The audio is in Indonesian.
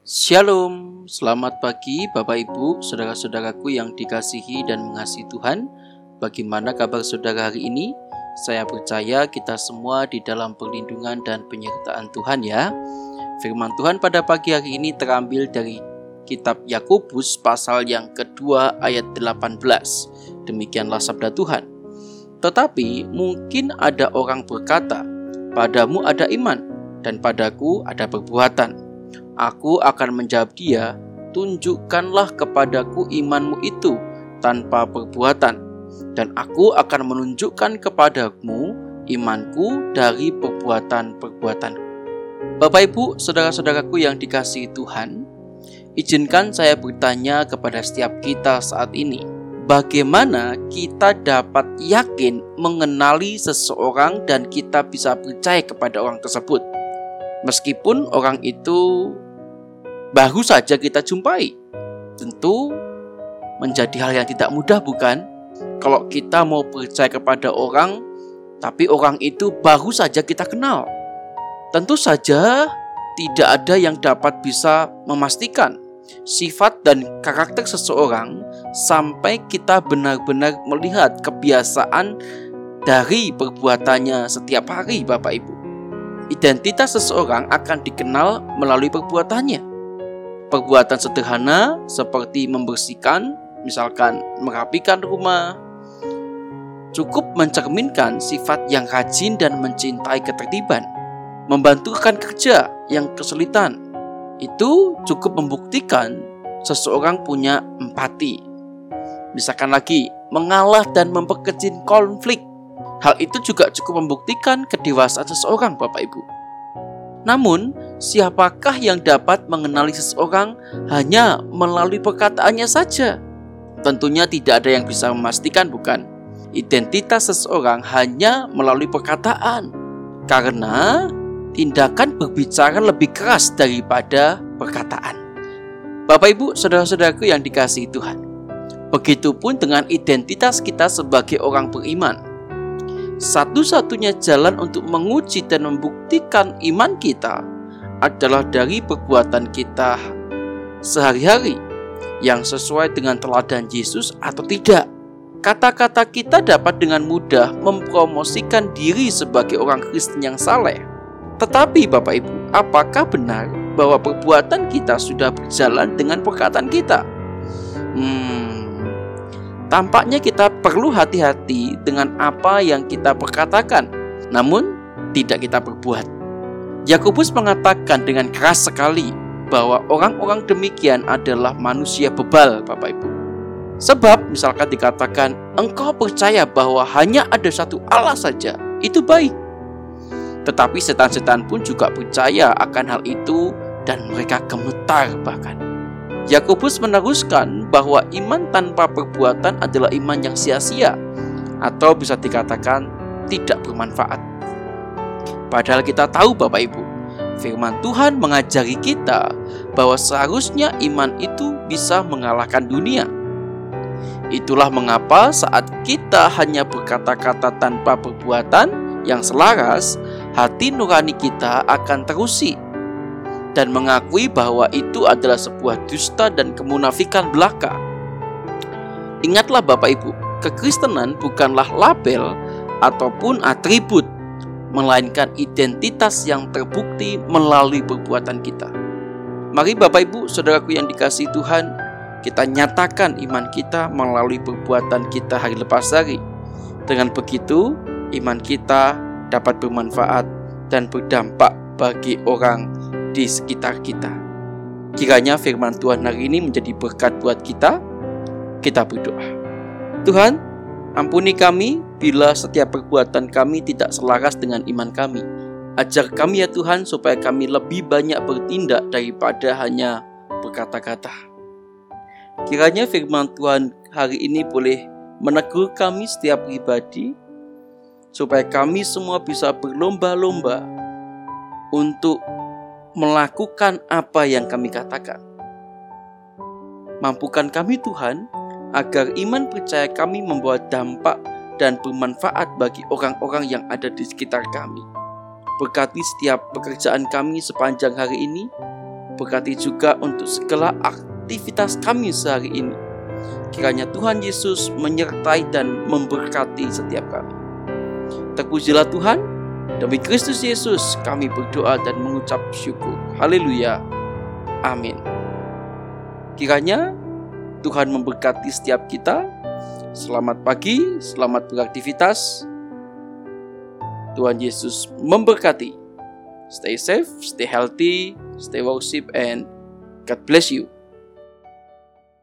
Shalom, selamat pagi Bapak Ibu, saudara-saudaraku yang dikasihi dan mengasihi Tuhan. Bagaimana kabar saudara hari ini? Saya percaya kita semua di dalam perlindungan dan penyertaan Tuhan ya. Firman Tuhan pada pagi hari ini terambil dari kitab Yakobus pasal yang kedua ayat 18. Demikianlah sabda Tuhan. Tetapi mungkin ada orang berkata, padamu ada iman dan padaku ada perbuatan Aku akan menjawab dia, tunjukkanlah kepadaku imanmu itu tanpa perbuatan, dan aku akan menunjukkan kepadamu imanku dari perbuatan-perbuatan. Bapak Ibu, saudara-saudaraku yang dikasihi Tuhan, izinkan saya bertanya kepada setiap kita saat ini, bagaimana kita dapat yakin mengenali seseorang dan kita bisa percaya kepada orang tersebut? Meskipun orang itu baru saja kita jumpai. Tentu menjadi hal yang tidak mudah bukan? Kalau kita mau percaya kepada orang, tapi orang itu baru saja kita kenal. Tentu saja tidak ada yang dapat bisa memastikan sifat dan karakter seseorang sampai kita benar-benar melihat kebiasaan dari perbuatannya setiap hari Bapak Ibu. Identitas seseorang akan dikenal melalui perbuatannya. Perbuatan sederhana seperti membersihkan, misalkan merapikan rumah, cukup mencerminkan sifat yang rajin dan mencintai ketertiban. Membantukan kerja yang kesulitan, itu cukup membuktikan seseorang punya empati. Misalkan lagi, mengalah dan memperkecil konflik. Hal itu juga cukup membuktikan kedewasaan seseorang, Bapak Ibu. Namun, siapakah yang dapat mengenali seseorang hanya melalui perkataannya saja? Tentunya tidak ada yang bisa memastikan, bukan? Identitas seseorang hanya melalui perkataan, karena tindakan berbicara lebih keras daripada perkataan. Bapak, ibu, saudara-saudaraku yang dikasihi Tuhan, begitupun dengan identitas kita sebagai orang beriman satu-satunya jalan untuk menguji dan membuktikan iman kita adalah dari perbuatan kita sehari-hari yang sesuai dengan teladan Yesus atau tidak. Kata-kata kita dapat dengan mudah mempromosikan diri sebagai orang Kristen yang saleh. Tetapi Bapak Ibu, apakah benar bahwa perbuatan kita sudah berjalan dengan perkataan kita? Hmm, Tampaknya kita perlu hati-hati dengan apa yang kita perkatakan, namun tidak kita perbuat. Yakobus mengatakan dengan keras sekali bahwa orang-orang demikian adalah manusia bebal, Bapak Ibu. Sebab misalkan dikatakan engkau percaya bahwa hanya ada satu Allah saja, itu baik. Tetapi setan-setan pun juga percaya akan hal itu dan mereka gemetar bahkan. Yakobus meneruskan bahwa iman tanpa perbuatan adalah iman yang sia-sia atau bisa dikatakan tidak bermanfaat. Padahal kita tahu Bapak Ibu, firman Tuhan mengajari kita bahwa seharusnya iman itu bisa mengalahkan dunia. Itulah mengapa saat kita hanya berkata-kata tanpa perbuatan yang selaras, hati nurani kita akan terusi dan mengakui bahwa itu adalah sebuah dusta dan kemunafikan belaka. Ingatlah Bapak Ibu, kekristenan bukanlah label ataupun atribut, melainkan identitas yang terbukti melalui perbuatan kita. Mari Bapak Ibu, saudaraku yang dikasih Tuhan, kita nyatakan iman kita melalui perbuatan kita hari lepas hari. Dengan begitu, iman kita dapat bermanfaat dan berdampak bagi orang di sekitar kita. Kiranya firman Tuhan hari ini menjadi berkat buat kita. Kita berdoa. Tuhan, ampuni kami bila setiap perbuatan kami tidak selaras dengan iman kami. Ajar kami ya Tuhan supaya kami lebih banyak bertindak daripada hanya berkata-kata. Kiranya firman Tuhan hari ini boleh menegur kami setiap pribadi supaya kami semua bisa berlomba-lomba untuk melakukan apa yang kami katakan. Mampukan kami Tuhan agar iman percaya kami membawa dampak dan bermanfaat bagi orang-orang yang ada di sekitar kami. Berkati setiap pekerjaan kami sepanjang hari ini. memberkati juga untuk segala aktivitas kami sehari ini. Kiranya Tuhan Yesus menyertai dan memberkati setiap kami. Terpujilah Tuhan, demi Kristus Yesus kami berdoa dan mengucap syukur. Haleluya. Amin. Kiranya Tuhan memberkati setiap kita. Selamat pagi, selamat beraktivitas. Tuhan Yesus memberkati. Stay safe, stay healthy, stay worship, and God bless you.